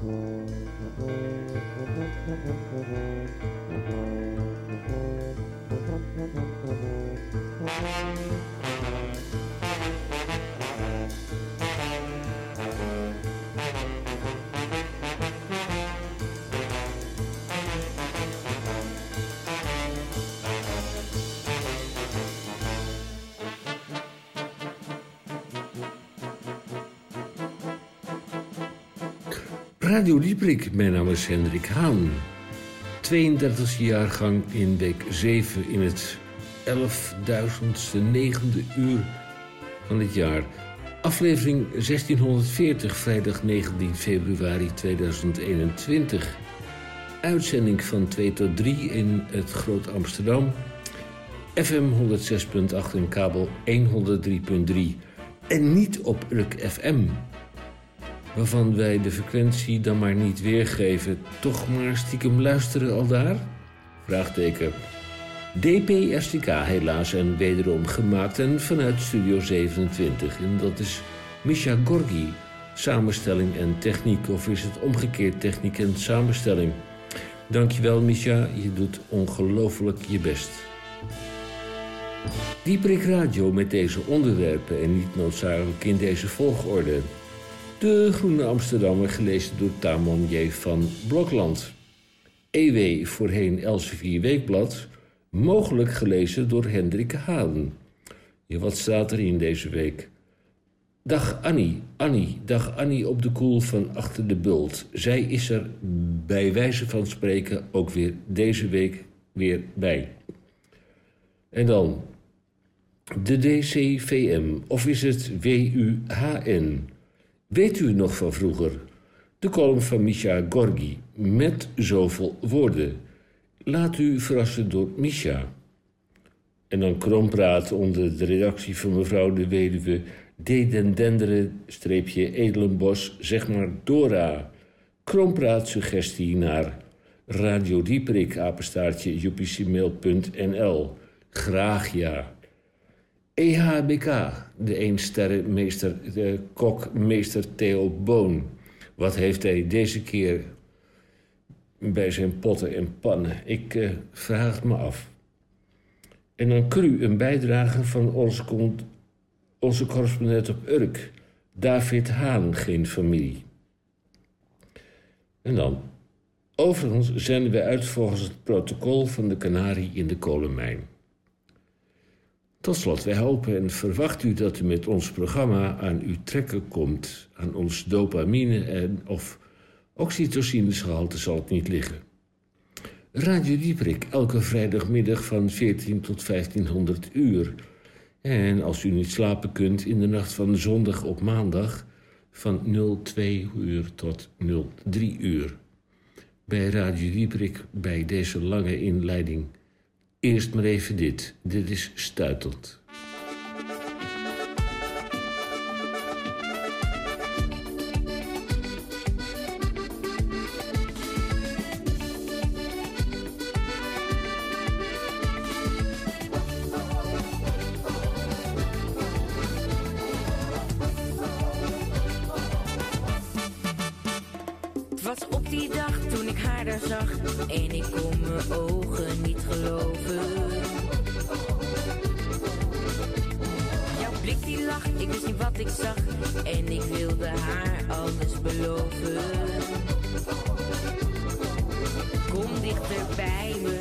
Thank you. Radio Dieprik, mijn naam is Hendrik Haan. 32e jaargang in week 7 in het 11.000ste negende uur van het jaar. Aflevering 1640, vrijdag 19 februari 2021. Uitzending van 2 tot 3 in het Groot Amsterdam. FM 106.8 en kabel 103.3. En niet op Urk FM waarvan wij de frequentie dan maar niet weergeven, toch maar stiekem luisteren al daar? Vraagteken. DPSTK helaas en wederom gemaakt en vanuit Studio 27. En dat is Misha Gorgi, samenstelling en techniek. Of is het omgekeerd techniek en samenstelling? Dankjewel Misha, je doet ongelooflijk je best. Dieprik Radio met deze onderwerpen en niet noodzakelijk in deze volgorde. De Groene Amsterdammer, gelezen door Tamon J. van Blokland. EW, voorheen Elsevier Weekblad, mogelijk gelezen door Hendrik Haden. Ja, wat staat er in deze week? Dag Annie, Annie, dag Annie op de koel van achter de bult. Zij is er bij wijze van spreken ook weer deze week weer bij. En dan de DCVM, of is het WUHN? Weet u nog van vroeger? De column van Misha Gorgi, met zoveel woorden. Laat u verrassen door Misha. En dan krompraat onder de redactie van mevrouw de weduwe... Dedendenderen, streepje Edelenbos, zeg maar Dora. Krompraat suggestie naar Radio Dieprik, apenstaartje. Graag ja. EHBK, de sterrenmeester, de kokmeester Theo Boon. Wat heeft hij deze keer bij zijn potten en pannen? Ik uh, vraag het me af. En dan cru een bijdrage van onze, onze correspondent op Urk, David Haan, geen familie. En dan, overigens zenden we uit volgens het protocol van de Canarie in de kolenmijn. Tot slot, wij hopen en verwachten u dat u met ons programma aan uw trekken komt. Aan ons dopamine en of oxytocinegehalte zal het niet liggen. Radio Dieprik, elke vrijdagmiddag van 14 tot 1500 uur. En als u niet slapen kunt, in de nacht van zondag op maandag van 02 uur tot 03 uur. Bij Radio Dieprik, bij deze lange inleiding Eerst maar even dit. Dit is stuitend. zag en ik kon mijn ogen niet geloven. Jouw blik die lag, ik wist niet wat ik zag en ik wilde haar alles beloven. Kom dichter bij me,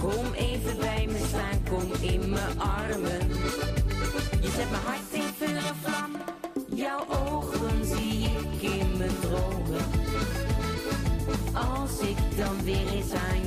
kom even bij me staan, kom in mijn armen. Je zet mijn hart sick, ik dan weer eens aan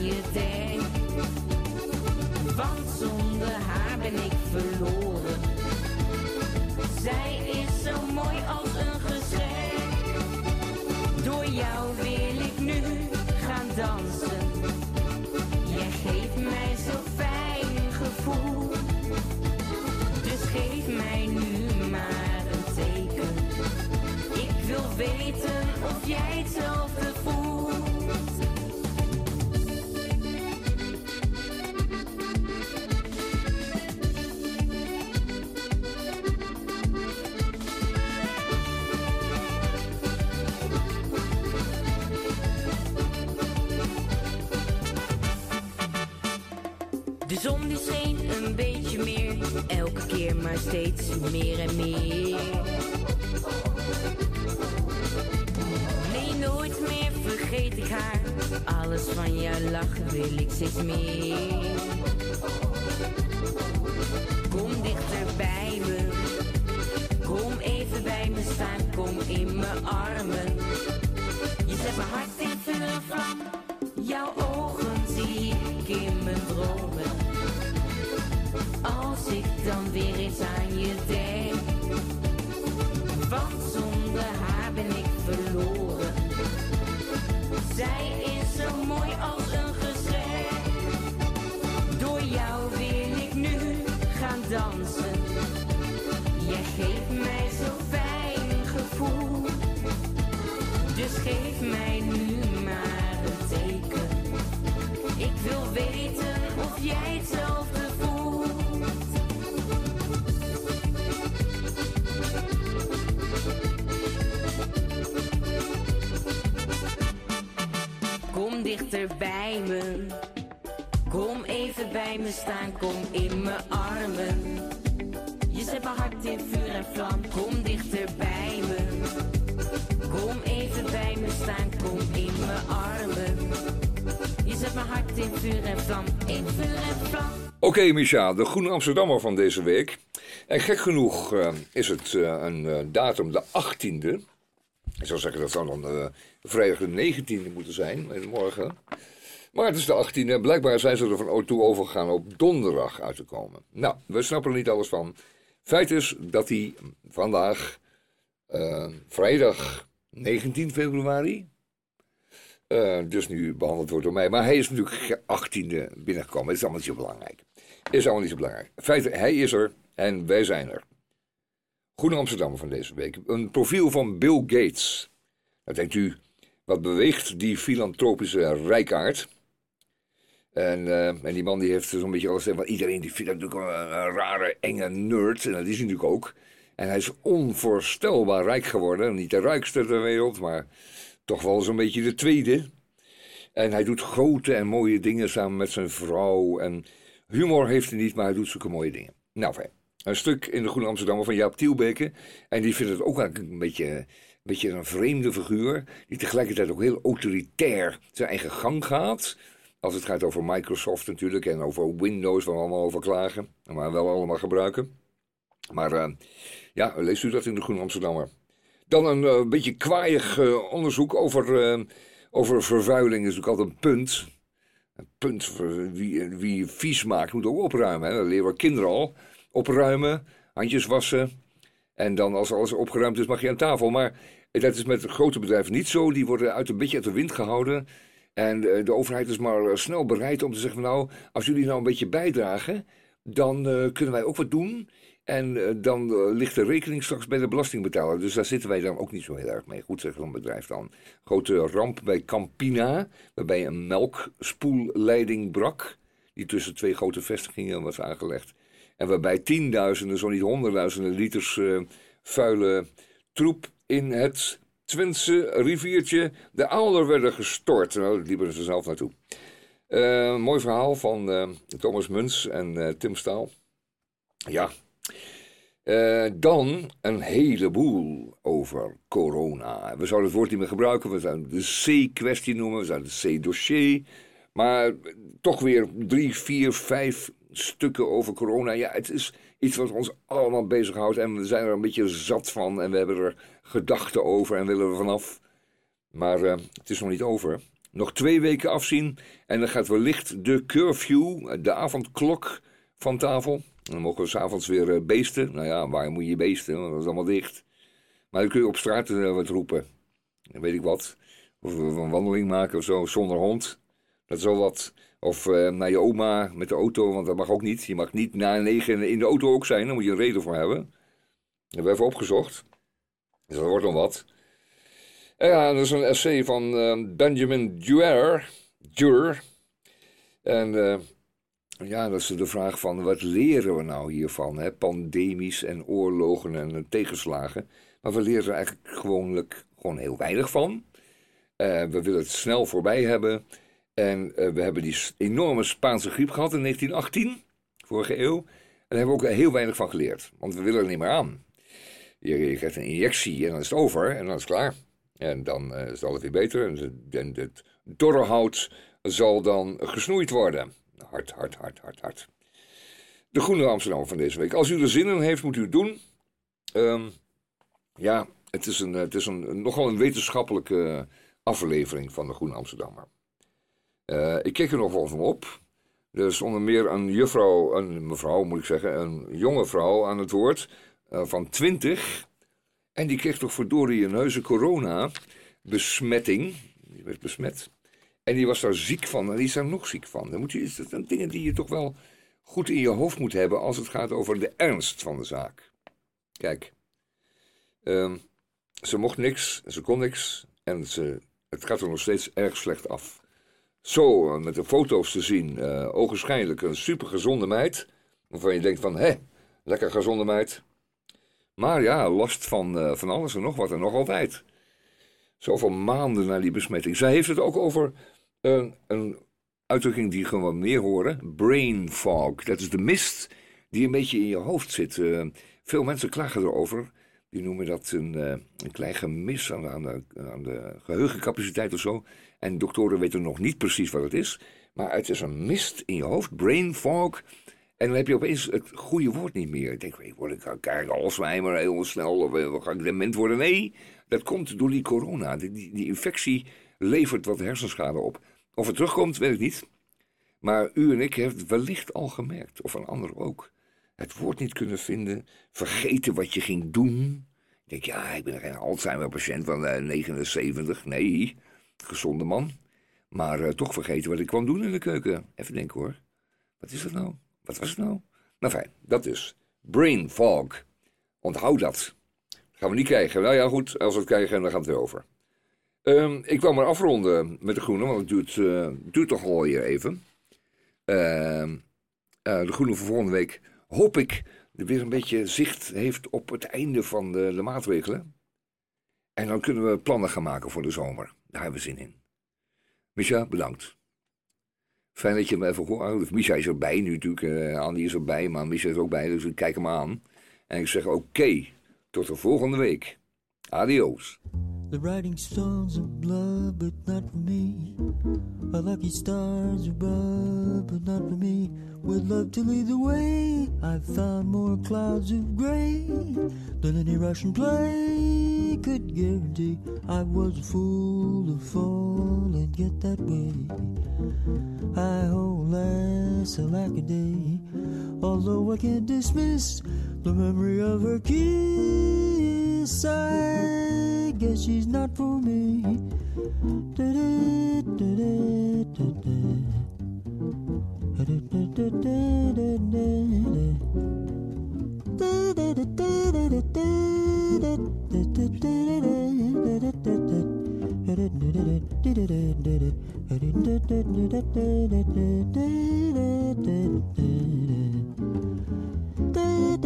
Kom dichter bij me. Kom even bij me staan, kom in mijn armen. Je zet mijn hart in vuur en. Jouw ogen zie ik in mijn dromen. Als ik dan weer eens aan je denk. Want zonder haar ben ik verloren. Zij is zo mooi als geef mij nu maar een teken. Ik wil weten of jij hetzelfde voelt. Kom dichter bij me. Kom even bij me staan, kom in mijn armen. Je zet mijn hart in vuur en vlam. Kom dichter bij me. Staan, kom in mijn armen. Je zet mijn hart in vuur en in vuur. Oké, Micha, de Groene Amsterdammer van deze week. En gek genoeg eh, is het eh, een eh, datum, de 18e. Ik zou zeggen dat zou dan vrijdag de 19e moeten zijn, morgen. Maar het is de 18e en blijkbaar zijn ze er van toe overgegaan op donderdag uit te komen. Nou, we snappen er niet alles van. Feit is dat hij vandaag, vrijdag 19 februari, eh, dus nu behandeld wordt door mij. Maar hij is natuurlijk 18e binnengekomen. Is allemaal niet zo belangrijk. Is allemaal niet zo belangrijk. Feit, hij is er en wij zijn er. Groene Amsterdammer van deze week. Een profiel van Bill Gates. Dan denkt u, wat beweegt die filantropische rijkaard? En, eh, en die man die heeft zo'n beetje alles. Want iedereen die vindt dat natuurlijk een, een rare, enge nerd. En dat is hij natuurlijk ook. En hij is onvoorstelbaar rijk geworden. Niet de rijkste ter wereld, maar toch wel zo'n beetje de tweede. En hij doet grote en mooie dingen samen met zijn vrouw. En humor heeft hij niet, maar hij doet zulke mooie dingen. Nou. Een stuk in de Groene Amsterdammer van Jaap Tielbeke. En die vindt het ook eigenlijk een beetje, een beetje een vreemde figuur. Die tegelijkertijd ook heel autoritair zijn eigen gang gaat. Als het gaat over Microsoft natuurlijk en over Windows, waar we allemaal over klagen. Maar wel allemaal gebruiken. Maar eh, ja, leest u dat in de Groene Amsterdammer. Dan een eh, beetje kwaaiig eh, onderzoek over, eh, over vervuiling. is natuurlijk altijd een punt. Een punt wie, wie vies maakt moet ook opruimen. Hè. Dat leren we kinderen al. Opruimen, handjes wassen. En dan als alles opgeruimd is mag je aan tafel. Maar dat is met grote bedrijven niet zo. Die worden uit een beetje uit de wind gehouden. En de overheid is maar snel bereid om te zeggen: Nou, als jullie nou een beetje bijdragen, dan kunnen wij ook wat doen. En eh, dan eh, ligt de rekening straks bij de belastingbetaler. Dus daar zitten wij dan ook niet zo heel erg mee. Goed, zegt zo'n bedrijf dan. Grote ramp bij Campina, waarbij een melkspoelleiding brak. Die tussen twee grote vestigingen was aangelegd. En waarbij tienduizenden, zo niet honderdduizenden liters eh, vuile troep in het Twentse riviertje de Aalder werden gestort. Nou, daar liepen ze zelf naartoe. Mooi verhaal van Thomas Muns en Tim Staal. Ja. Eh, dan een heleboel over corona. We zouden het woord niet meer gebruiken. We zouden de C-kwestie noemen. We zouden het C-dossier. Maar toch weer drie, vier, vijf stukken over corona. Ja, het is iets wat ons allemaal bezighoudt. En we zijn er een beetje zat van. En we hebben er gedachten over en willen er vanaf. Maar eh, het is nog niet over. Nog twee weken afzien. En dan gaat wellicht de curfew, de avondklok, van tafel. Dan mogen we s'avonds weer eh, beesten. Nou ja, waar moet je beesten? Dat is allemaal dicht. Maar dan kun je op straat eh, wat roepen. Dan weet ik wat. Of een wandeling maken of zo, zonder hond. Dat is wel wat. Of eh, naar je oma met de auto, want dat mag ook niet. Je mag niet na negen in de auto ook zijn, daar moet je een reden voor hebben. Dat hebben we even opgezocht. Dus dat wordt dan wat. En ja, dat is een essay van Benjamin Duer. Duer. En ja, dat is de vraag van wat leren we nou hiervan? Hè? Pandemies en oorlogen en eh, tegenslagen. Maar we leren er eigenlijk gewoonlijk gewoon heel weinig van. Eh, we willen het snel voorbij hebben. En eh, we hebben die enorme Spaanse griep gehad in 1918, vorige eeuw. En daar hebben we ook heel weinig van geleerd, want we willen er niet meer aan. Je, krijgt een injectie en dan is het over en dan is het klaar. En dan eh, is alles weer beter en, en het dorre hout zal dan gesnoeid worden. Hard, hard, hard, hard, hard. De Groene Amsterdam van deze week. Als u er zin in heeft, moet u het doen. Ehm, ja, het is, een, het is een, nogal een wetenschappelijke aflevering van de Groene Amsterdammer. Eh, ik keek er nog wel van op. Er is onder meer een juffrouw, een mevrouw moet ik zeggen, een jonge vrouw aan het woord eh, van 20. En die kreeg toch verdorie een neuze corona-besmetting. Die werd besmet. En die was daar ziek van en die is daar nog ziek van. Dan moet je, dat zijn dingen die je toch wel goed in je hoofd moet hebben als het gaat over de ernst van de zaak. Kijk, ehm, ze mocht niks, ze kon niks en ze, het gaat er nog steeds erg slecht af. Zo, eh, met de foto's te zien, eh ogenschijnlijk een supergezonde meid, waarvan je denkt van, hé, lekker gezonde meid. Maar ja, last van, eh, van alles en nog wat en nog altijd. Zoveel maanden na die besmetting. Zij heeft het ook over een, uitdrukking die gewoon meer horen. Brain fog. Dat is de mist die een beetje in je hoofd zit. Eh, veel mensen klagen erover. Die noemen dat een, eh, een klein gemis aan aan, de, geheugencapaciteit of zo. En doktoren weten nog niet precies wat het is. Maar het is een mist in je hoofd. Brain fog. En dan heb je opeens het goede woord niet meer. Ik denk, hey, word ik, krijg ik Alzheimer heel snel? Of eh, ga ik dement worden? Nee, dat komt door die corona. Die, die infectie levert wat hersenschade op. Of het terugkomt, weet ik niet. Maar u en ik hebben het wellicht al gemerkt, of een ander ook. Het woord niet kunnen vinden, vergeten wat je ging doen. Ik denk, ja, ik ben geen Alzheimer-patiënt van eh, 79. Nee, gezonde man. Maar eh, toch vergeten wat ik kwam doen in de keuken. Even denken hoor. Wat is dat nou? Wat was het nou? Nou fijn, dat dus. Brain fog. Onthoud dat. Gaan we niet krijgen. Nou ja, goed, als we het krijgen, dan gaat het weer over. Ehm, ik kwam maar afronden met de groene, want het eh, duurt toch al hier even. Ehm, eh, de groene voor volgende week hoop ik weer een beetje zicht heeft op het einde van de, maatregelen. En dan kunnen we plannen gaan maken voor de zomer. Daar hebben we zin in. Misha, bedankt. Fijn dat je me even hoort. Misha is erbij nu natuurlijk. eh Andy is erbij, maar Misha is ook bij. Dus ik kijk hem aan. En ik zeg oké, tot de volgende week. Adios. The writing stones of love, but not for me. A lucky stars above, but not for me. Would love to lead the way, I've found more clouds of gray than any Russian play could guarantee. I was a fool to fall and get that way. I hold less like a day, although I can't dismiss the memory of her kiss. I guess she's not for me.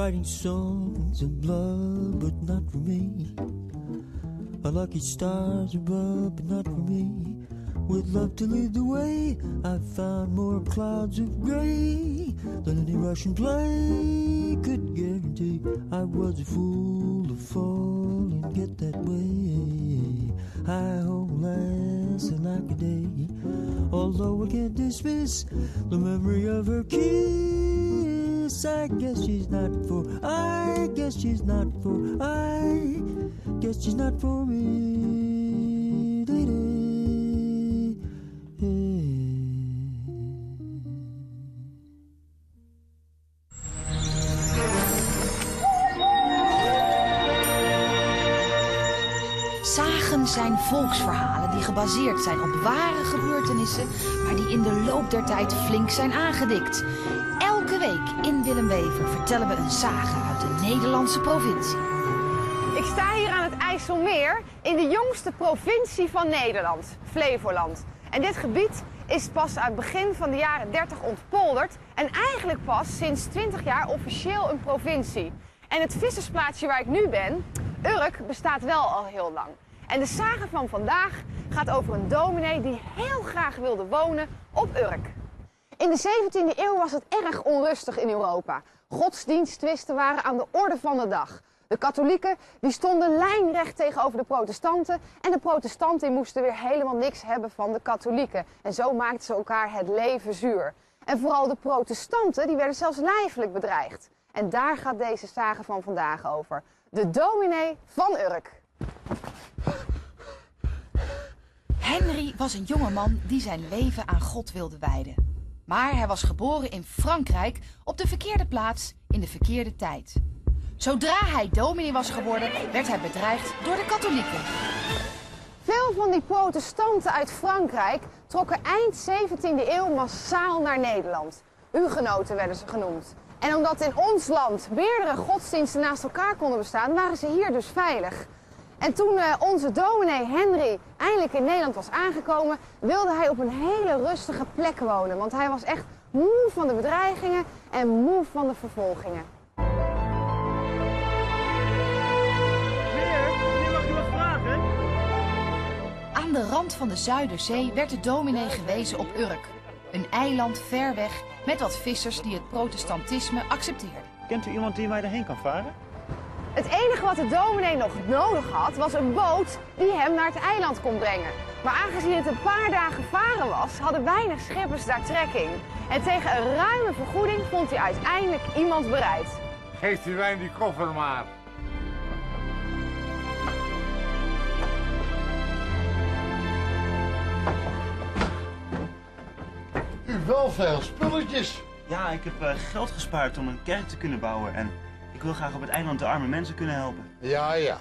writing songs of love, but not for me. A lucky stars above, but not for me. With love to lead the way, I found more clouds of gray than any Russian play could guarantee. I was a fool to fall and get that way. I hope last like a day. Although I can't dismiss the memory of her kiss, I guess she's not for. I guess she's not for. I guess she's not for me. Sagen zijn volksverhalen die gebaseerd zijn op ware gebeurtenissen, maar die in de loop der tijd flink zijn aangedikt. Willem Wever vertellen we een sage uit de Nederlandse provincie. Ik sta hier aan het IJsselmeer in de jongste provincie van Nederland, Flevoland. En dit gebied is pas uit begin van de jaren 30 ontpolderd en eigenlijk pas sinds 20 jaar officieel een provincie. En het vissersplaatsje waar ik nu ben, Urk, bestaat wel al heel lang. En de sage van vandaag gaat over een dominee die heel graag wilde wonen op Urk. In de 17e eeuw was het erg onrustig in Europa. Godsdiensttwisten waren aan de orde van de dag. De katholieken die stonden lijnrecht tegenover de protestanten en de protestanten moesten weer helemaal niks hebben van de katholieken. En zo maakten ze elkaar het leven zuur. En vooral de protestanten die werden zelfs lijfelijk bedreigd. En daar gaat deze sage van vandaag over. De dominee van Urk. Henry was een jongeman die zijn leven aan God wilde wijden. Maar hij was geboren in Frankrijk op de verkeerde plaats in de verkeerde tijd. Zodra hij dominee was geworden, werd hij bedreigd door de katholieken. Veel van die protestanten uit Frankrijk trokken eind 17e eeuw massaal naar Nederland. Hugenoten werden ze genoemd. En omdat in ons land meerdere godsdiensten naast elkaar konden bestaan, waren ze hier dus veilig. En toen eh, onze dominee Henry eindelijk in Nederland was aangekomen, wilde hij op een hele rustige plek wonen. Want hij was echt moe van de bedreigingen en moe van de vervolgingen. Aan de rand van de Zuiderzee werd de dominee gewezen op Urk. Een eiland ver weg met wat vissers die het protestantisme accepteerden. Kent u iemand die mij erheen kan varen? Het enige wat de dominee nog nodig had, was een boot die hem naar het eiland kon brengen. Maar aangezien het een paar dagen varen was, hadden weinig schippers daar trekking. En tegen een ruime vergoeding vond hij uiteindelijk iemand bereid. Geeft u mij die koffer maar. U wel veel spulletjes. Ja, ik heb eh, geld gespaard om een kerk te kunnen bouwen. En ik wil graag op het eiland de arme mensen kunnen helpen. Ja, ja.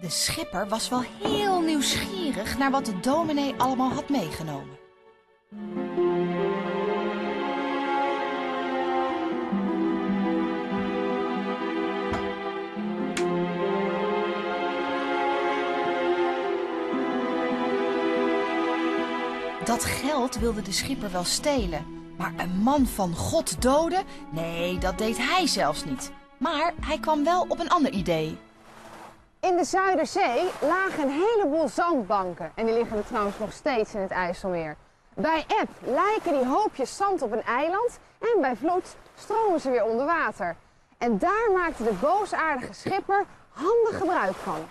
De schipper was wel heel nieuwsgierig naar wat de dominee allemaal had meegenomen. Dat geld wilde de schipper wel stelen. Maar een man van God doden? Nee, dat deed hij zelfs niet. Maar hij kwam wel op een ander idee. In de Zuiderzee lagen een heleboel zandbanken. En die liggen er trouwens nog steeds in het IJsselmeer. Bij eb lijken die hoopjes zand op een eiland en bij vloed stromen ze weer onder water. En daar maakte de boosaardige schipper handig gebruik van.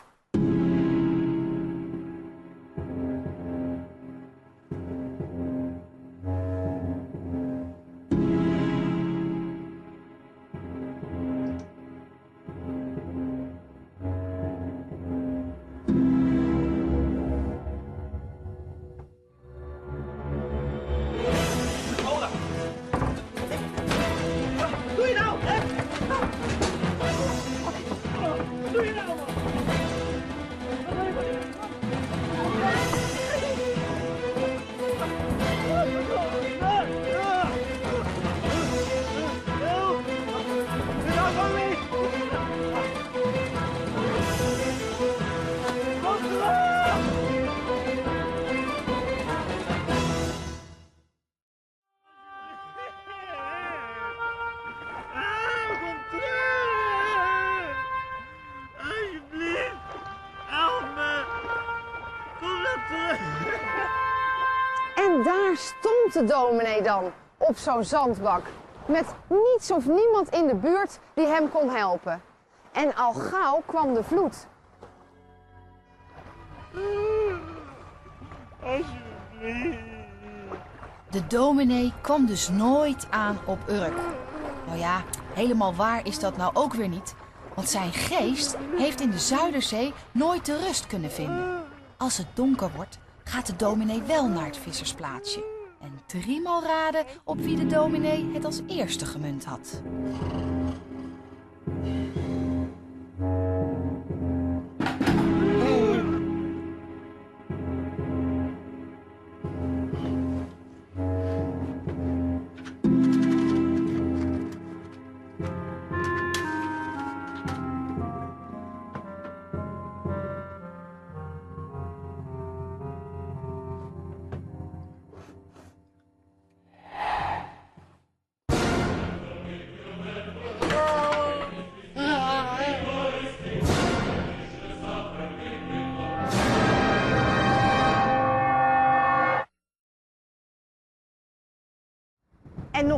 De dominee dan, op zo'n zandbak. Met niets of niemand in de buurt die hem kon helpen. En al gauw kwam de vloed. De dominee kwam dus nooit aan op Urk. Nou ja, helemaal waar is dat nou ook weer niet. Want zijn geest heeft in de Zuiderzee nooit de rust kunnen vinden. Als het donker wordt, gaat de dominee wel naar het vissersplaatsje. En driemaal raden op wie de dominee het als eerste gemunt had.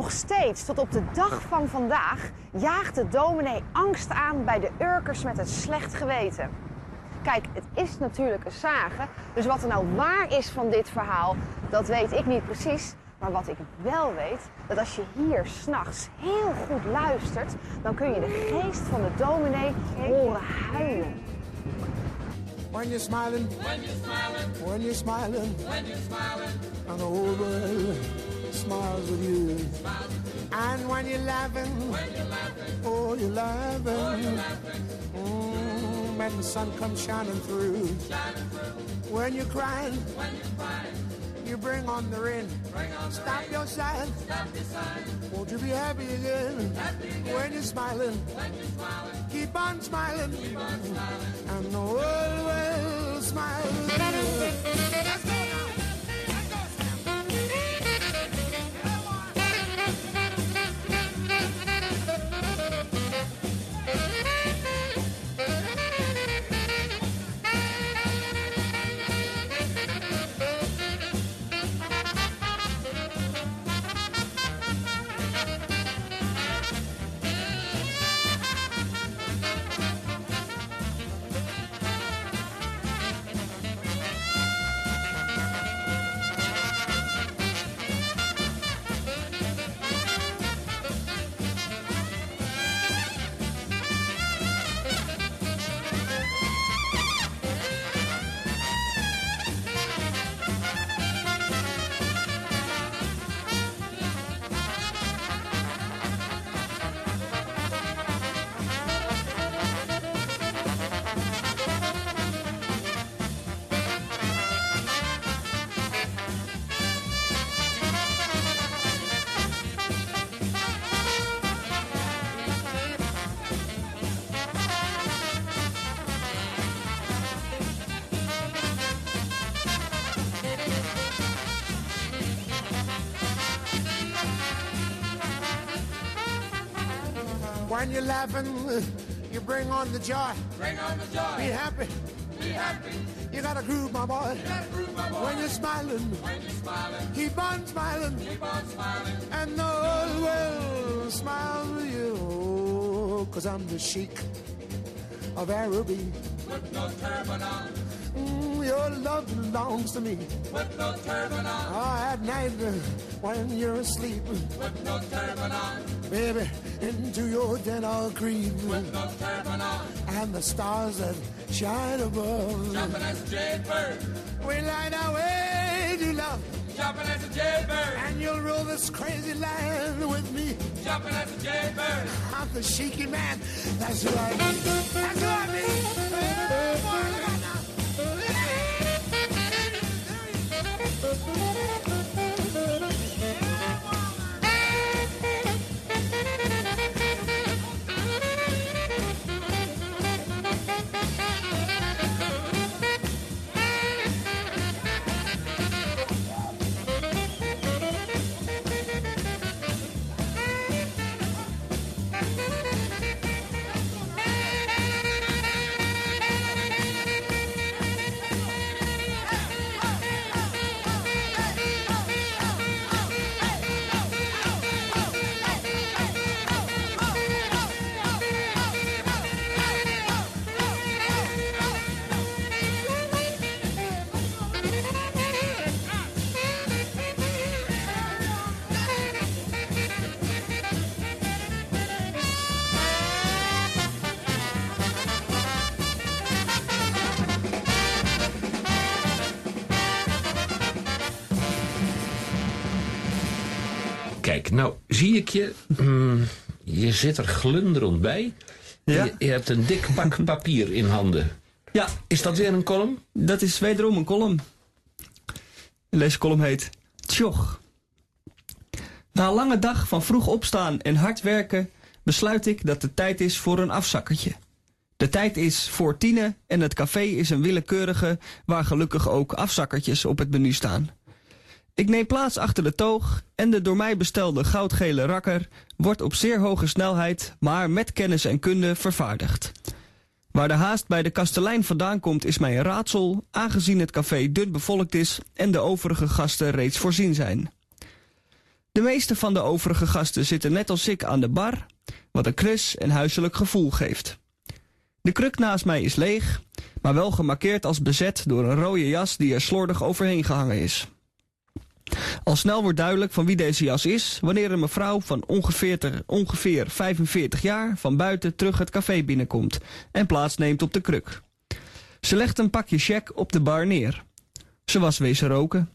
Nog steeds, tot op de dag van vandaag, jaagt de dominee angst aan bij de Urkers met het slecht geweten. Kijk, het is natuurlijk een sage, dus wat er nou waar is van dit verhaal, dat weet ik niet precies. Maar wat ik wel weet, dat als je hier s'nachts heel goed luistert, dan kun je de geest van de dominee horen huilen. When you're smiling, when you're smiling, when you're smiling, when you're smiling, and smiles with you. And when you're laughing, you're oh, you're laughing. Mm, when the sun comes shining through. When you're crying, when you're crying, you bring on the rain. Stop your sighing. Won't you be happy again? When you're smiling, when you're smiling, keep on smiling. And the world will smile. When you're laughing, you bring on the joy. Bring on the joy. Be happy. Be happy. You gotta groove, my boy. You gotta groove, my boy. When you're smiling, When you're smiling, keep on smiling. keep on smiling. And the whole world smile with you. Cause I'm the sheik of Araby. Put no turban on. Mm, your love belongs to me. Put no turban on. Oh, at night when you're asleep, Put no turban on. Baby, into your den I'll creep. Put no turban on. And the stars that shine above. Jumping as a jaybird. We light our way to love. Jumping as a jaybird. And you'll rule this crazy land with me. Jumping as a jaybird. I'm the shaky man. That's who I be. That's who I be. Hey, boy, zie ik je. mm, je zit er glunderend bij. Ja. Je, je hebt een dik pak papier in handen. Ja, Is dat weer een column? dat is wederom een column. Deze column heet Tjoch. Na een lange dag van vroeg opstaan en hard werken besluit ik dat het tijd is voor een afzakkertje. De tijd is voor tienen en het café is een willekeurige waar gelukkig ook afzakkertjes op het menu staan. Ik neem plaats achter de toog en de door mij bestelde goudgele rakker wordt op zeer hoge snelheid, maar met kennis en kunde vervaardigd. Waar de haast bij de kastelein vandaan komt is mij een raadsel, aangezien het café dun bevolkt is en de overige gasten reeds voorzien zijn. De meeste van de overige gasten zitten net als ik aan de bar, wat een knus en huiselijk gevoel geeft. De kruk naast mij is leeg, maar wel gemarkeerd als bezet door een rode jas die er slordig overheen gehangen is. Al snel wordt duidelijk van wie deze jas is, wanneer een mevrouw van ongeveer, ongeveer 45 jaar van buiten terug het café binnenkomt en plaatsneemt op de kruk. Ze legt een pakje check op de bar neer. Ze was wezen roken.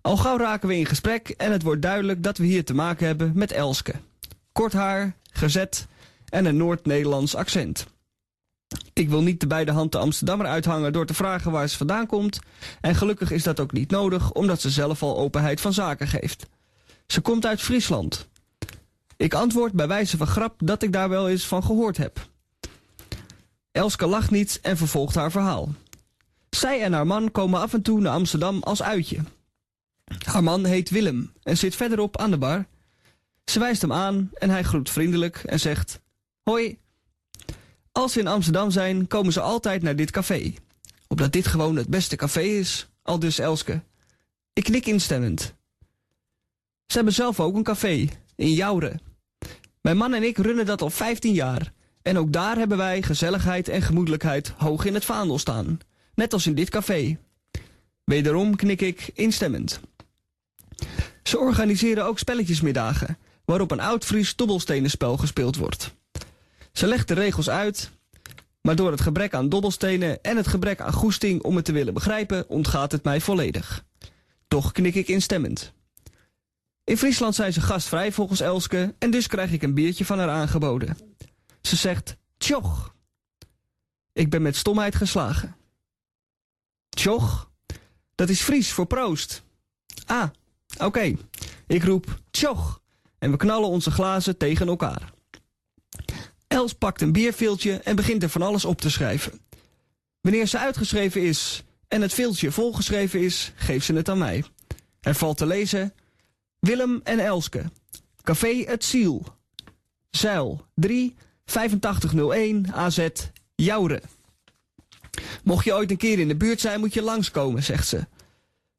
Al gauw raken we in gesprek en het wordt duidelijk dat we hier te maken hebben met Elske. Kort haar, gezet en een Noord-Nederlands accent. Ik wil niet de beide hand de Amsterdammer uithangen door te vragen waar ze vandaan komt. En gelukkig is dat ook niet nodig, omdat ze zelf al openheid van zaken geeft. Ze komt uit Friesland. Ik antwoord bij wijze van grap dat ik daar wel eens van gehoord heb. Elske lacht niet en vervolgt haar verhaal. Zij en haar man komen af en toe naar Amsterdam als uitje. Haar man heet Willem en zit verderop aan de bar. Ze wijst hem aan en hij groet vriendelijk en zegt: Hoi. Als ze in Amsterdam zijn, komen ze altijd naar dit café. Omdat dit gewoon het beste café is, al dus Elske. Ik knik instemmend. Ze hebben zelf ook een café, in Jouren. Mijn man en ik runnen dat al 15 jaar. En ook daar hebben wij gezelligheid en gemoedelijkheid hoog in het vaandel staan. Net als in dit café. Wederom knik ik instemmend. Ze organiseren ook spelletjesmiddagen, waarop een oud-Fries dobbelstenenspel gespeeld wordt. Ze legt de regels uit, maar door het gebrek aan dobbelstenen en het gebrek aan goesting om het te willen begrijpen, ontgaat het mij volledig. Toch knik ik instemmend. In Friesland zijn ze gastvrij volgens Elske en dus krijg ik een biertje van haar aangeboden. Ze zegt, tjoch. Ik ben met stomheid geslagen. Tjoch? Dat is Fries voor proost. Ah, oké. Ik roep tjoch en we knallen onze glazen tegen elkaar. Els pakt een bierveeltje en begint er van alles op te schrijven. Wanneer ze uitgeschreven is en het veeltje volgeschreven is, geeft ze het aan mij. Er valt te lezen Willem en Elske. Café Het Ziel. Zeil 3 8501 AZ Jouren. Mocht je ooit een keer in de buurt zijn, moet je langskomen, zegt ze.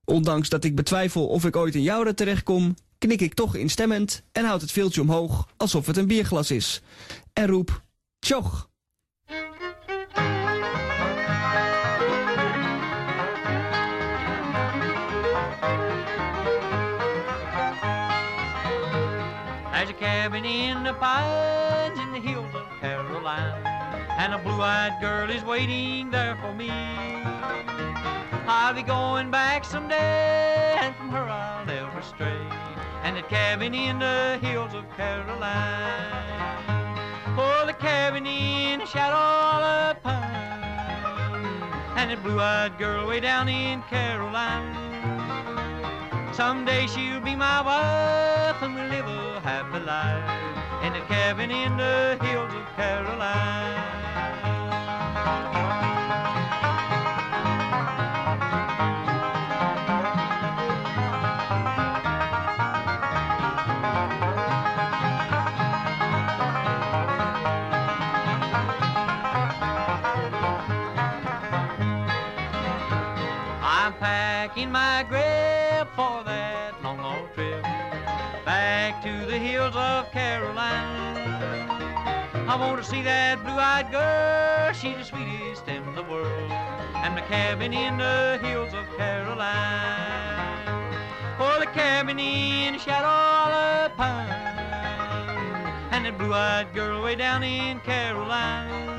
Ondanks dat ik betwijfel of ik ooit in Jouren terechtkom, knik ik toch instemmend en houd het veeltje omhoog alsof het een bierglas is. En roep, tjoch. There's a cabin in the pines in the hills of Carolina, and a blue-eyed girl is waiting there for me. I'll be going back someday, and from her I'll never stray. And that cabin in the hills of Carolina, shadow of a pine, and that blue-eyed girl way down in Carolina. Someday she'll be my wife and we'll live a happy life in a cabin in the hills of Carolina. Packing my grip for that long, long trip back to the hills of Carolina. I want to see that blue-eyed girl, she's the sweetest in the world, and the cabin in the hills of Carolina. Oh, the cabin in the shadow of the pine, and that blue-eyed girl way down in Carolina.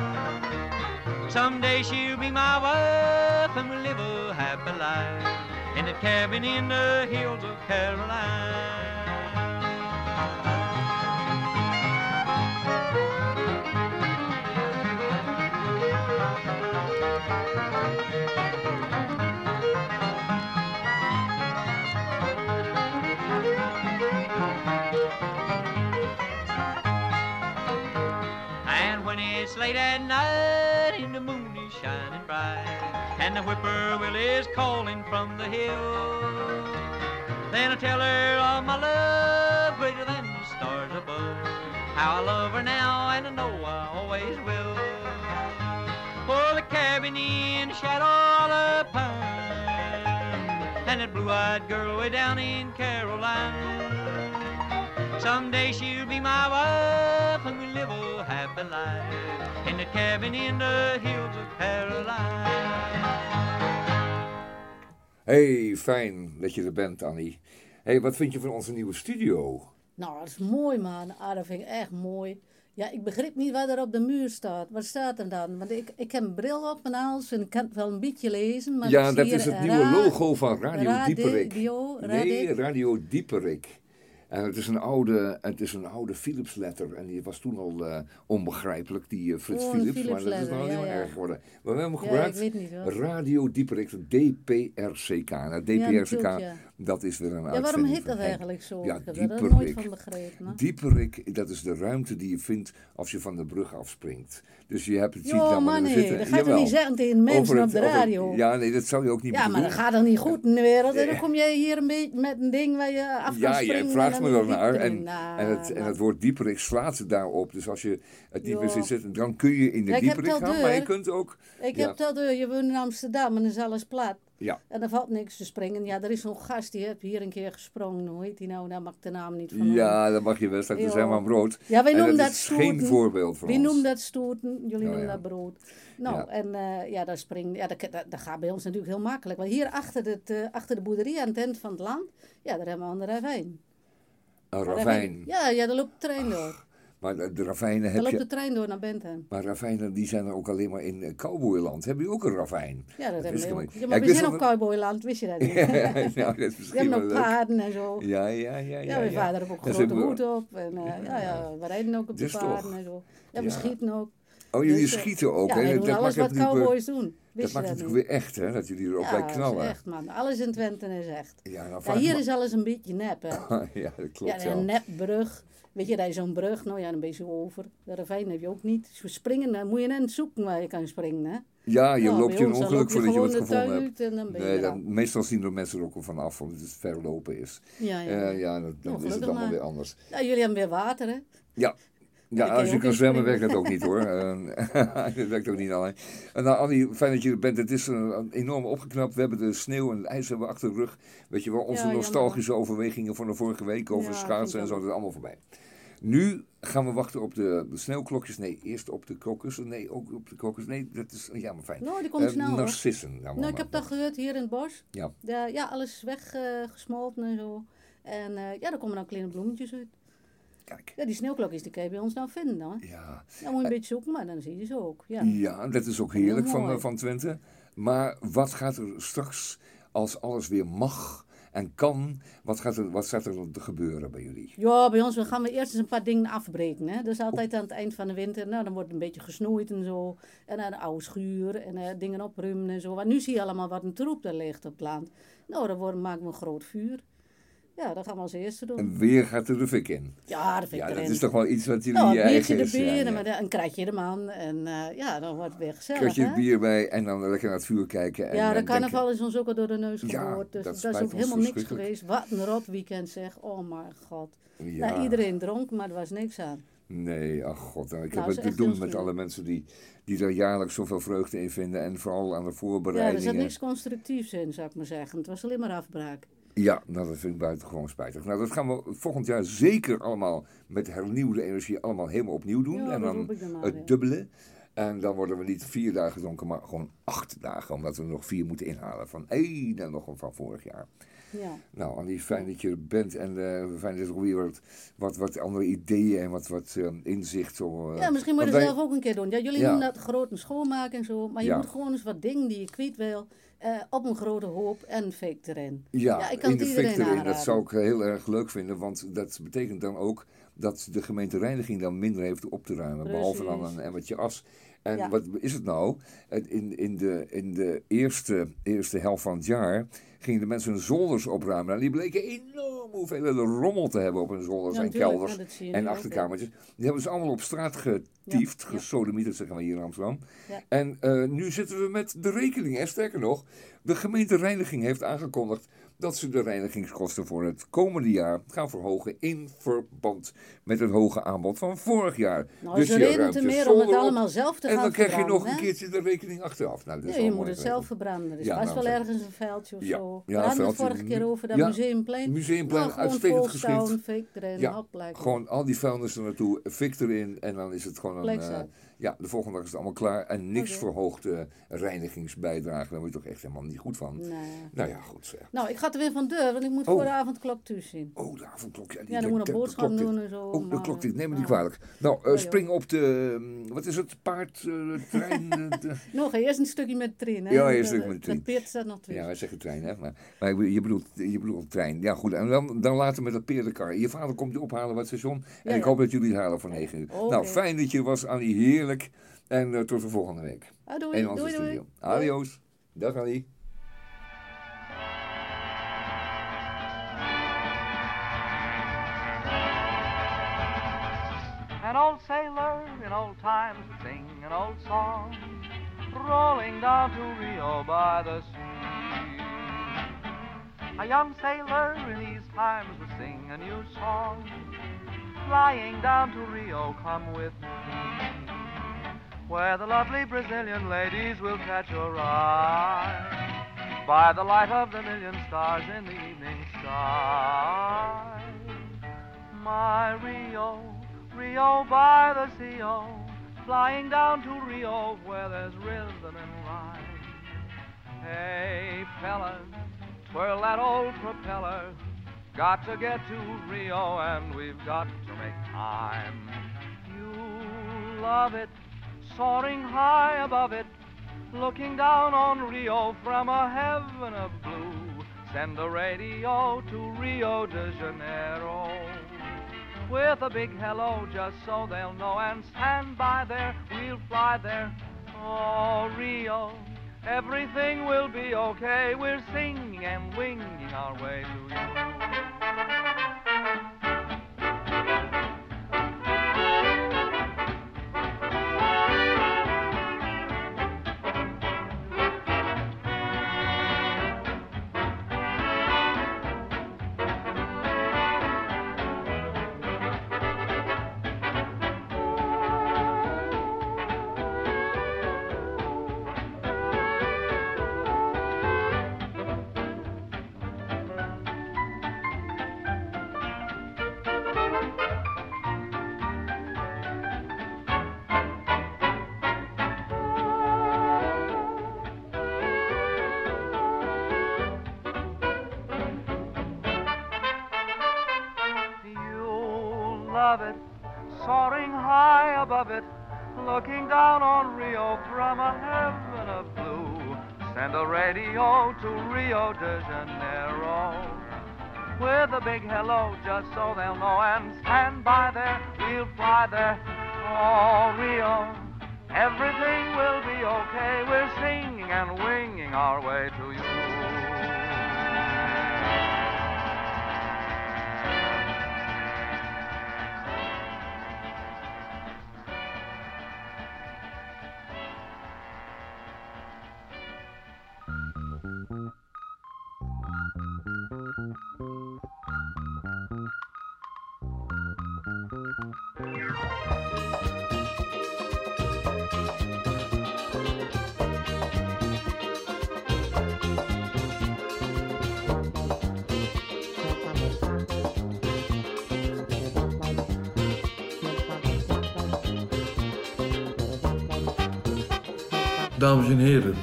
Someday she'll be my wife and we'll live a happy life in a cabin in the hills of Carolina. And when it's late at night and the moon is shining bright, and the whippoorwill is calling from the hill, then I tell her of my love greater than the stars above. How I love her now, and I know I always will. For the cabin in the shadow of the and that blue-eyed girl way down in Caroline. Someday she'll be my wife and we live a happy life in the cabin in the hills of Caroline. Hey, fijn dat je er bent, Annie. hey, wat vind je van onze nieuwe studio? Nou, dat is mooi, man. Ah, dat vind ik echt mooi. Ja, ik begrijp niet wat er op de muur staat. Wat staat er dan? Want ik, ik heb een bril op mijn hals en ik kan het wel een beetje lezen. Maar ja, dat is het nieuwe logo van Radio Radio- Dieperik. Radio- Nee, Radio Dieperik. En het is een oude, het is een oude Philips letter. En die was toen al eh, onbegrijpelijk, die eh, Frits Oh, Philips. Philips maar dat is ja, helemaal ja. erg geworden. Maar we hebben Ja, gebruikt ik weet niet. Radio Dieperik, DPRCK. Nou, Ja, DPRCK, natuurlijk, ja. dat is weer een Ja, waarom heet dat eigenlijk zo? Ja, Ik heb er nooit Dieperik. van begrepen. Dieperik, dat is de ruimte die je vindt als je van de brug afspringt. Dus je hebt het ziet man, er nee, zitten. dat ga je toch niet zeggen tegen mensen op de radio? ja, nee, dat zou je ook niet Ja, maar dat gaat dan niet goed in de wereld. En dan kom jij hier een beetje met een ding waar je af kan Ja, jij vraagt dan me dan naar. En, Nou, en, het, en nou. het woord dieperik slaat ze daarop. Dus als je het niet meer Ja. ziet zitten, dan kun je in de Ja, ik heb dieperik het gaan. Maar je kunt ook... Ik ja, heb dat deur, je woont in Amsterdam en dan is alles plat. Ja. En er valt niks te springen. Ja, er is zo'n gast die heeft hier een keer gesprongen. Hoe heet die nou? Daar mag ik de naam niet van ja, dat mag je best. Dat is Jo. helemaal brood. Ja, wij En noemen dat, geen stoeten. voorbeeld voor Wie ons. noemen dat stoeten? Jullie Oh, noemen dat brood. Nou, Ja. en eh, ja, dat springt, ja, dat, dat, dat gaat bij ons natuurlijk heel makkelijk. Want hier achter, het, eh, achter de boerderie aan het eind van het land, ja, daar hebben we een ravijn. Een ravijn. Ja, ja, daar loopt de trein door. Maar de, de ravijnen Daar heb loopt je... de trein door naar Benten. Maar ravijnen die zijn er ook alleen maar in eh, cowboyland. Hebben jullie ook een ravijn? Ja, dat hebben we ook. Ja, maar we zijn op cowboyland, wist je dat niet? Ja, nou, dat is We hebben leuk. paarden en zo. Ja, ja, ja. Ja, ja, mijn vader heeft ook grote hoed op. En eh, ja, ja, we rijden ook op de Dus paarden toch. en zo. Ja, we schieten ook. Oh, jullie Dus, schieten ook, ja, hè? Dat alles wat cowboys weer- doen. Dat maakt het weer echt, hè? Dat jullie er ook ja, bij knallen. is echt, man. Alles in Twente is echt. Ja, Ja, ik hier is alles een beetje nep, hè. ja, dat klopt ja, een nepbrug. Weet je, dat is zo'n brug, nou ja, dan ben je zo over. De ravijn heb je ook niet. Dus we springen, dan moet je net zoeken waar je kan springen, hè. Ja, je Nou, loopt je een ongeluk voordat je de gevonden hebt. nee, dan, meestal zien er mensen er ook vanaf, omdat het ver lopen is. Ja, ja. Eh, ja dan, dan Nou, is het allemaal maar. weer anders. Ja, jullie hebben weer water, hè. Ja, ja als je kan zwemmen werkt dat ook niet hoor. Eh, dat werkt ook niet alleen. En nou, Annie, fijn dat je er bent. Het is een, enorm opgeknapt. We hebben de sneeuw en het ijs hebben we achter de rug. Weet je wel, onze Ja, jammer. nostalgische overwegingen van de vorige week over Ja, schaatsen en zo, dat is allemaal voorbij. Nu gaan we wachten op de, de sneeuwklokjes. Nee, eerst op de krokussen. Nee, ook op de krokussen. Nee, dat is ja, maar fijn. Nou, die komt Eh, snel. Narcissen. Nou, Nou, ik heb dat gehoord hier in het bos. Ja. Ja, ja alles is weggesmolten en zo. En eh, ja, daar komen dan kleine bloemetjes uit. Kijk. Ja, die sneeuwklokjes die kan je bij ons nou vinden, hoor. Ja. Dan moet je een beetje zoeken, maar dan zie je ze ook. Ja, Ja, dat is ook heerlijk van, eh, van Twente. Maar wat gaat er straks, als alles weer mag en kan, wat gaat er, wat gaat er gebeuren bij jullie? Ja, bij ons we gaan we eerst eens een paar dingen afbreken. Hè? Dat is altijd aan het eind van de winter. Nou, dan wordt het een beetje gesnoeid en zo. En dan een oude schuur en eh, dingen opruimen en zo. Want nu zie je allemaal wat een troep er ligt op het land. Nou, dan worden, maken we een groot vuur. Ja, dat gaan we als eerste doen. En weer gaat er de fik in. Ja, ik Ja, dat erin. is toch wel iets wat jullie Nou, je eigen is. erbij, ja, en ja. dan een kratje de man. En eh, ja, dan wordt het weer gezellig, Kratje hè? bier bij en dan lekker naar het vuur kijken. En, ja, de carnaval denken- is ons ook al door de neus Ja, geboord. dus dat dat, is ook helemaal niks geweest. Wat een rot weekend zeg. Oh mijn god. Ja. Nou, iedereen dronk, maar er was niks aan. Nee, ach god. Nou, ik Nou, heb het te doen met alle mensen die, die er jaarlijks zoveel vreugde in vinden. En vooral aan de Ja, er voorbereidingen. zat niks constructiefs in, zou ik maar zeggen. Het was alleen maar afbraak. Ja, nou, dat vind ik buitengewoon spijtig. Nou, dat gaan we volgend jaar zeker allemaal met hernieuwde energie allemaal helemaal opnieuw doen. Ja, en dan het dubbele. En dan worden we niet vier dagen dronken, maar gewoon acht dagen, omdat we nog vier moeten inhalen. Van één en nog een van vorig jaar. Ja. Nou, Annie, fijn dat je er bent en eh, fijn dat er ook weer wat, wat, wat andere ideeën en wat, wat eh, inzicht. Zo, eh, Ja, misschien moet je dat wij- zelf ook een keer doen. Ja, jullie Ja. doen dat grote schoonmaken en zo. Maar je Ja. moet gewoon eens wat dingen die je kwijt wil. eh, op een grote hoop en fake erin. Ja, ik kan in de fik erin. Dat zou ik heel erg leuk vinden, want dat betekent dan ook dat de gemeente Reiniging dan minder heeft op te ruimen. Behalve dan een emmertje as. En Ja. wat is het nou? In, in de, in de eerste, eerste helft van het jaar gingen de mensen hun zolders opruimen. En die bleken enorm hoeveelheden rommel te hebben op hun zolders Ja, en kelders Ja, en achterkamertjes. Die hebben ze allemaal op straat getiefd, Ja. gesodemieterd zeggen we hier in Amsterdam. En eh, nu zitten we met de rekening. En sterker nog, de gemeente Reiniging heeft aangekondigd dat ze de reinigingskosten voor het komende jaar gaan verhogen in verband met het hoge aanbod van vorig jaar. Nou, een je reden te ruimt je meer om het allemaal zelf te En gaan dan krijg je nog een keertje de rekening achteraf. Nou, dat is Ja, je moet het zelf verbranden. Er is Ja, vast nou, wel zeg. ergens een veldje of Ja. zo. Ja, We hadden het vorige keer over dat Ja, museumplein. Museumplein, Nou, gewoon uitstekend geschikt. erin, Ja, gewoon al die vuilnis er naartoe, fik erin en dan is het gewoon een... Ja, de volgende dag is het allemaal klaar en niks Oké. verhoogde reinigingsbijdrage. Daar word je toch echt helemaal niet goed van. Nee. Nou ja, goed zeg. Nou, ik ga er weer van deur, want ik moet Oh. voor de avondklok thuis zien. Oh, de avondklok. Ja, die, Ja, dan moet de boodschap doen en zo. Oh, de maar- klok tikt. Neem me niet kwalijk. Nou, eh, joh. spring op de... mm, Wat is het? Paard, eh, trein? de- Nog eerst een stukje met de trein, hè? Ja, eerst een stukje met de trein. Dat peert staat nog tussen. Ja, wij zeggen trein, hè. Maar, maar ik je, bedoelt, je bedoelt trein. Ja, goed. En dan, dan later met dat peerdenkar. Je vader komt je ophalen bij het station. En Ja, ik ja. hoop dat jullie het halen voor 9 uur. Oké. Nou, fijn dat je was, Annie. Heerlijk. En eh, tot de volgende week. Ah, doei, In onze doei, doei. studio. Adios. Dag, Annie. An old sailor in old times would sing an old song, rolling down to Rio by the sea. A young sailor in these times would sing a new song, flying down to Rio, come with me, where the lovely Brazilian ladies will catch your eye by the light of the million stars in the evening sky. My Rio, Rio by the sea, oh, flying down to Rio where there's rhythm and rhyme. Hey, fellas, twirl that old propeller. Got to get to Rio and we've got to make time. You love it, soaring high above it, looking down on Rio from a heaven of blue. Send the radio to Rio de Janeiro with a big hello just so they'll know and stand by there. We'll fly there. Oh, Rio, everything will be okay. We're singing and winging our way to. You a big hello just so they'll know and stand by there. We'll fly there. Oh, Rio, everything will be okay. We're singing and winging our way to you. En heren,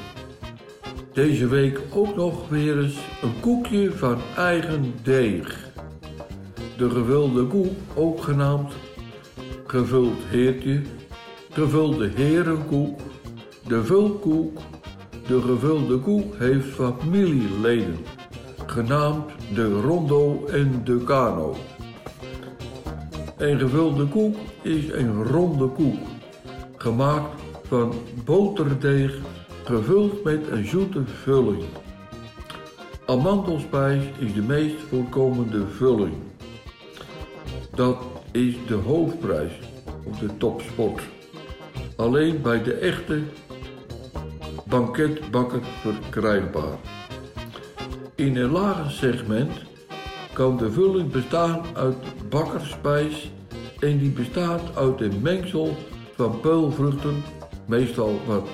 Deze week ook nog weer eens een koekje van eigen deeg. De gevulde koek, ook genaamd gevuld heertje, gevulde herenkoek, de vulkoek. De gevulde koek heeft familieleden, genaamd de rondo en de kano. Een gevulde koek is een ronde koek, gemaakt van boterdeeg gevuld met een zoete vulling. Amandelspijs is de meest voorkomende vulling. Dat is de hoofdprijs of de topsport. Alleen bij de echte banketbakker verkrijgbaar. In een lager segment kan de vulling bestaan uit bakkerspijs en die bestaat uit een mengsel van peulvruchten, meestal wat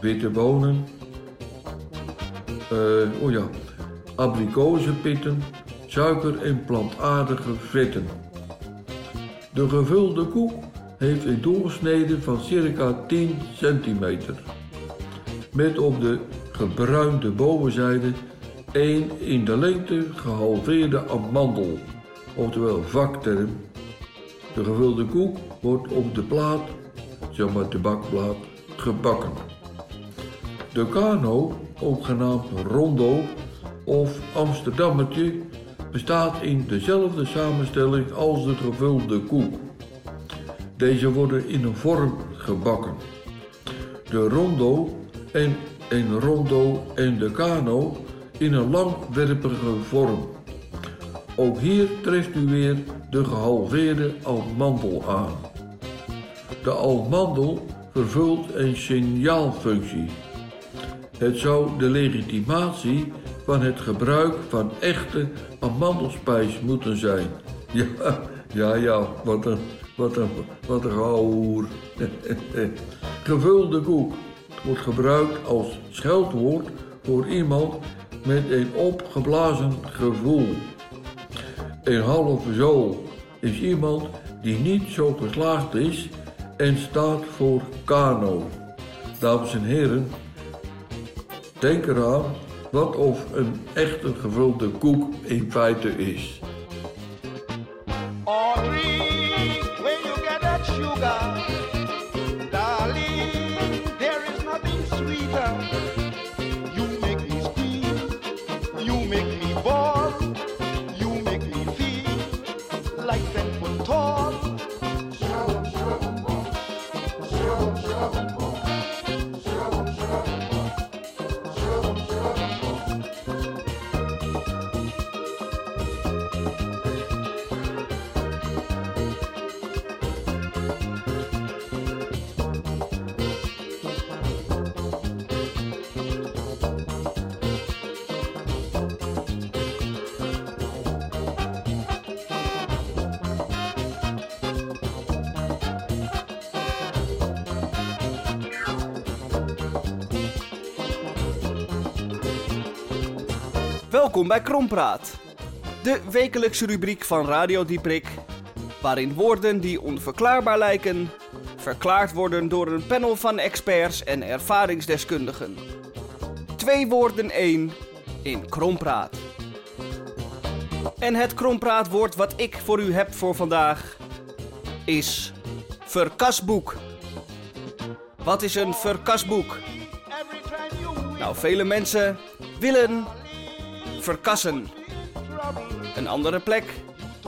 witte bonen, eh, oh ja, abrikozenpitten, suiker en plantaardige vetten. De gevulde koek heeft een doorsnede van circa 10 centimeter. Met op de gebruinde bovenzijde één in de lengte gehalveerde amandel, oftewel vakterm. De gevulde koek wordt op de plaat, zeg maar de bakplaat, gebakken. De kano, ook genaamd rondo of Amsterdammetje, bestaat in dezelfde samenstelling als de gevulde koek. Deze worden in een vorm gebakken. De rondo en een rondo en de kano in een langwerpige vorm. Ook hier treft u weer de gehalveerde almandel aan. De almandel vervult een signaalfunctie. Het zou de legitimatie van het gebruik van echte amandelspijs moeten zijn. Ja, ja, ja, wat een, wat een, wat een. Gevulde koek wordt gebruikt als scheldwoord voor iemand met een opgeblazen gevoel. Een half zo is iemand die niet zo geslaagd is en staat voor kano. Dames en heren, denk eraan wat of een echte gevulde koek in feite is. Audrey, Welkom bij Krompraat, de wekelijkse rubriek van Radio Dieprik, waarin woorden die onverklaarbaar lijken, verklaard worden door een panel van experts en ervaringsdeskundigen. Twee woorden één in Krompraat. En het Krompraatwoord wat ik voor u heb voor vandaag is verkasboek. Wat is een verkasboek? Nou, vele mensen willen verkassen. Een andere plek,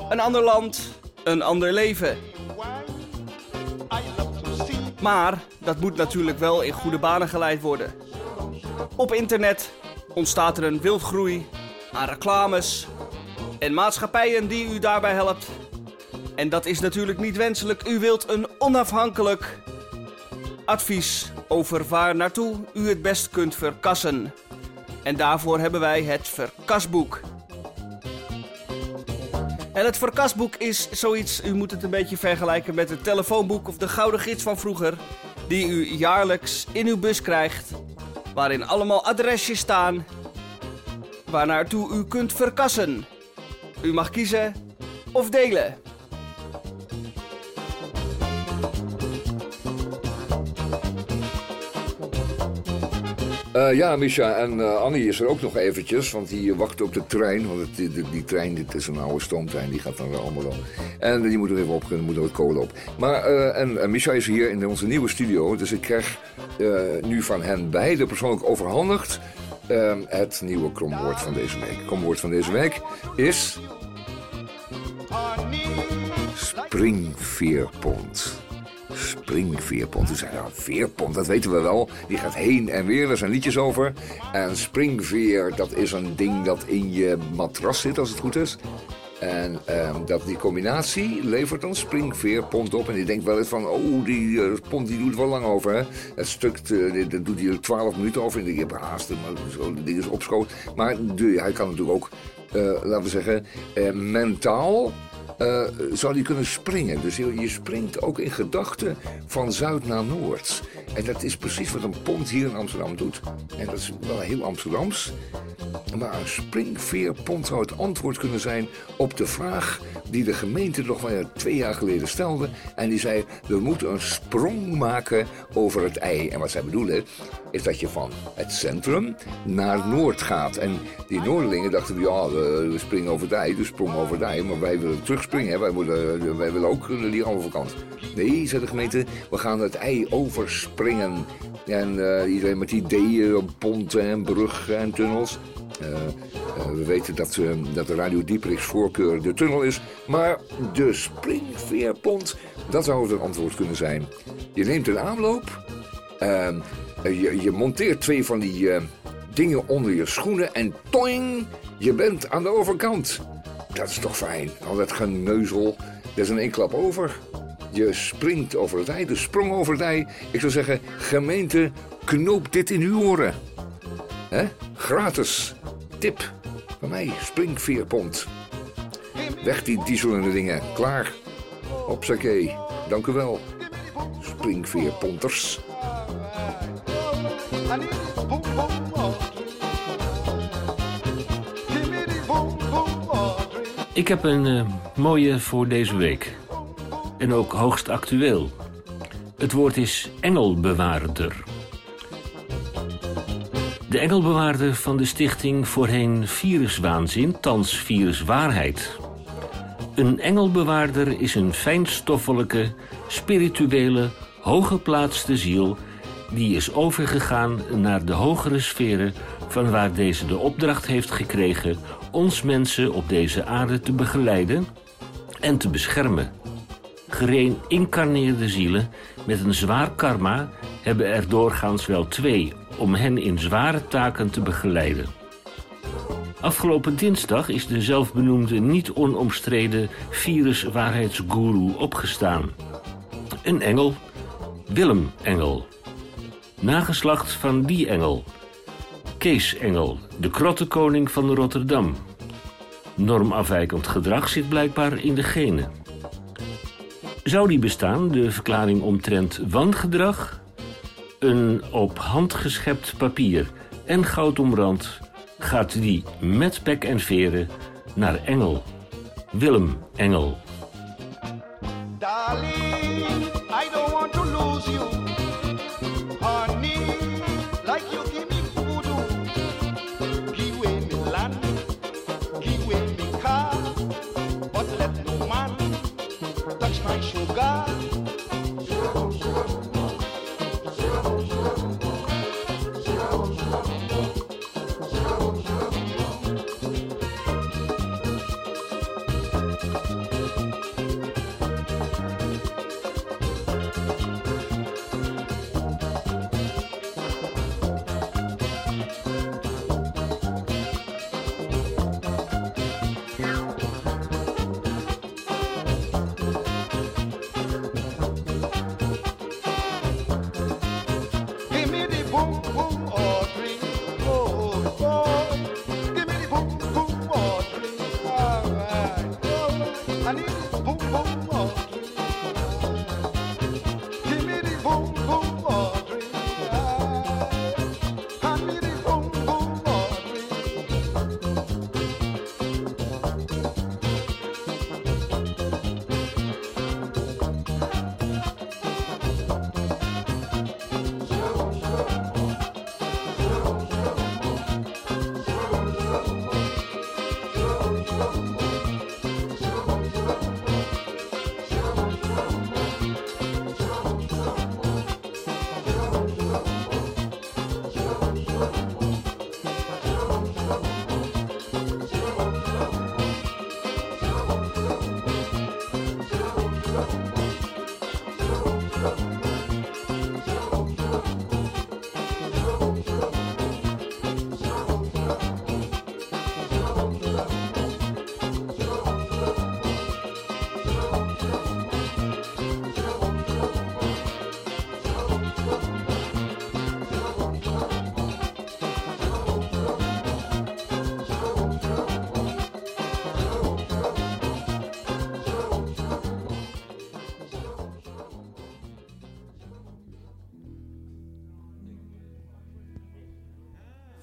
een ander land, een ander leven. Maar dat moet natuurlijk wel in goede banen geleid worden. Op internet ontstaat er een wildgroei aan reclames en maatschappijen die u daarbij helpt. En dat is natuurlijk niet wenselijk. U wilt een onafhankelijk advies over waar naartoe u het best kunt verkassen. En daarvoor hebben wij het Verkasboek. En het Verkasboek is zoiets, u moet het een beetje vergelijken met het telefoonboek of de gouden gids van vroeger. Die u jaarlijks in uw bus krijgt. Waarin allemaal adresjes staan. Waarnaartoe u kunt verkassen. U mag kiezen of delen. Eh, ja, Misha en eh, Annie is er ook nog eventjes, want die wacht op de trein. Want het, die, die, trein, dit is een oude stoomtrein, die gaat dan allemaal dan. En die moet er even op, er moet er wat kolen op. Maar, eh, en, en Misha is hier in onze nieuwe studio, dus ik krijg eh, nu van hen beiden persoonlijk overhandigd eh, het nieuwe kromwoord van deze week. Kromwoord van deze week is... Springveerpont. Springveerpont. Toen zei nou, veerpont, dat weten we wel. Die gaat heen en weer, daar zijn liedjes over. En springveer, dat is een ding dat in je matras zit, als het goed is. En ehm, dat, die combinatie levert een springveerpont op. En die denkt wel eens van, oh, die eh, pont die doet wel lang over. Hè? Het stuk, eh, dat doet hij er 12 minuten over. En ik heb haast, maar zo, ding is opschoot. Maar hij kan natuurlijk ook, eh, laten we zeggen, mentaal eh, zou die kunnen springen. Dus je, je springt ook in gedachten van zuid naar noord. En dat is precies wat een pont hier in Amsterdam doet. En dat is wel heel Amsterdams. Maar een springveerpont zou het antwoord kunnen zijn op de vraag die de gemeente nog maar twee jaar geleden stelde. En die zei, we moeten een sprong maken over het ei. En wat zij bedoelen is dat je van het centrum naar Noord gaat. En die Noorderlingen dachten, ja, we, we springen over het ei, dus sprong over het ei. Maar wij willen terugspringen, hè. Wij, moeten, wij willen ook die overkant. Nee, zei de gemeente, we gaan het ei overspringen. En eh, iedereen met ideeën ponten en bruggen en tunnels. Eh, eh, we weten dat, dat de Radio Dieprichs voorkeur de tunnel is. Maar de springveerpont, dat zou het antwoord kunnen zijn. Je neemt een aanloop. eh, eh, je, je monteert twee van die dingen onder je schoenen. En toing, je bent aan de overkant. Dat is toch fijn. Al dat geneuzel. Dat is een één klap over. Je springt over het ei, de sprong over het ei. Ik zou zeggen, gemeente, knoop dit in uw oren. Hè? Gratis. Tip. Van mij, springveerpont. Weg die dieselende dingen. Klaar. Hopsakee. Dank u wel. Springveerponters. Ik heb een eh, mooie voor deze week. En ook hoogst actueel. Het woord is engelbewaarder. De engelbewaarder van de stichting voorheen Viruswaanzin, thans Viruswaarheid. Een engelbewaarder is een fijnstoffelijke, spirituele, hooggeplaatste ziel... die is overgegaan naar de hogere sferen... van waar deze de opdracht heeft gekregen... ons mensen op deze aarde te begeleiden en te beschermen. Gereïncarneerde zielen met een zwaar karma... hebben er doorgaans wel twee om hen in zware taken te begeleiden. Afgelopen dinsdag is de zelfbenoemde niet onomstreden viruswaarheidsgoeroe opgestaan. Een engel, Willem Engel. Nageslacht van die engel. Kees Engel, de krottenkoning van Rotterdam. Normafwijkend gedrag zit blijkbaar in de genen. Zou die bestaan, de verklaring omtrent wangedrag? Een op hand geschept papier en goudomrand gaat die met pek en veren naar Engel. Willem Engel. I don't want to lose you.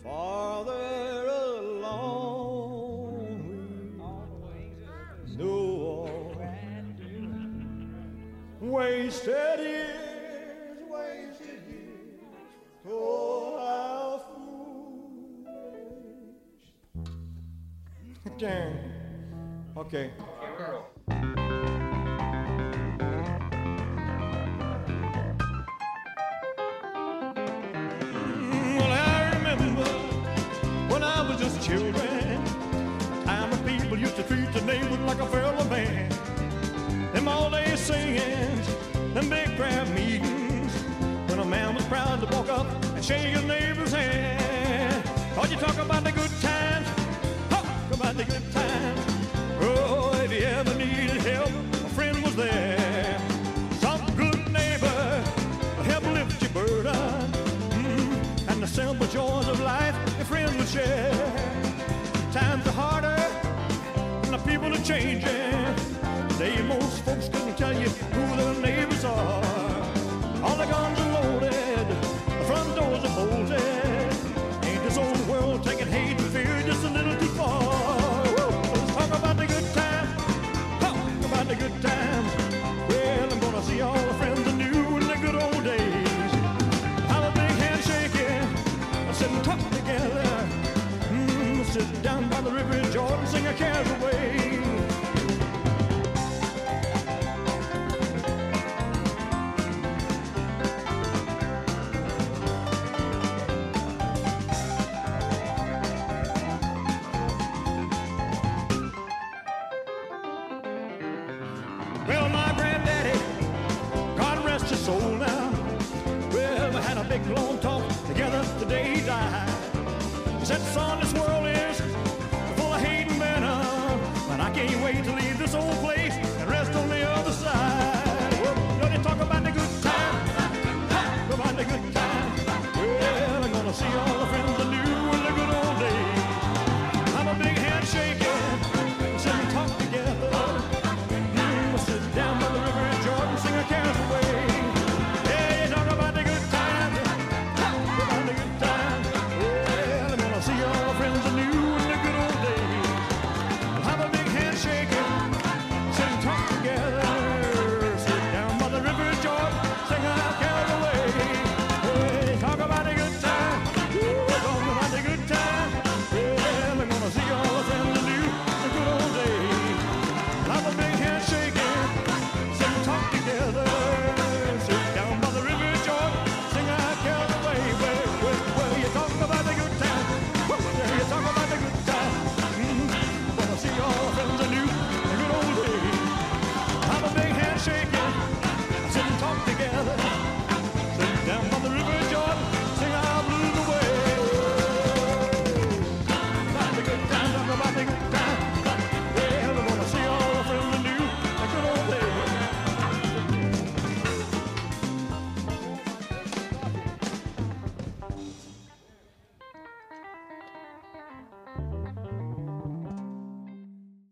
farther along. New Orleans, wasted years, wasted years. Oh, how foolish! Dang. Okay. shake your neighbor's hand. Cause you talk about the good times, talk about the good times. Oh, if you ever needed help, a friend was there. Some good neighbor will help lift your burden. Mm, and the simple joys of life, your friend will share. Times are harder, and the people are changing. They most folks couldn't tell you sing our cares away. Well, my granddaddy, God rest his soul now. We had a big long talk together the day he died. He said, son, this world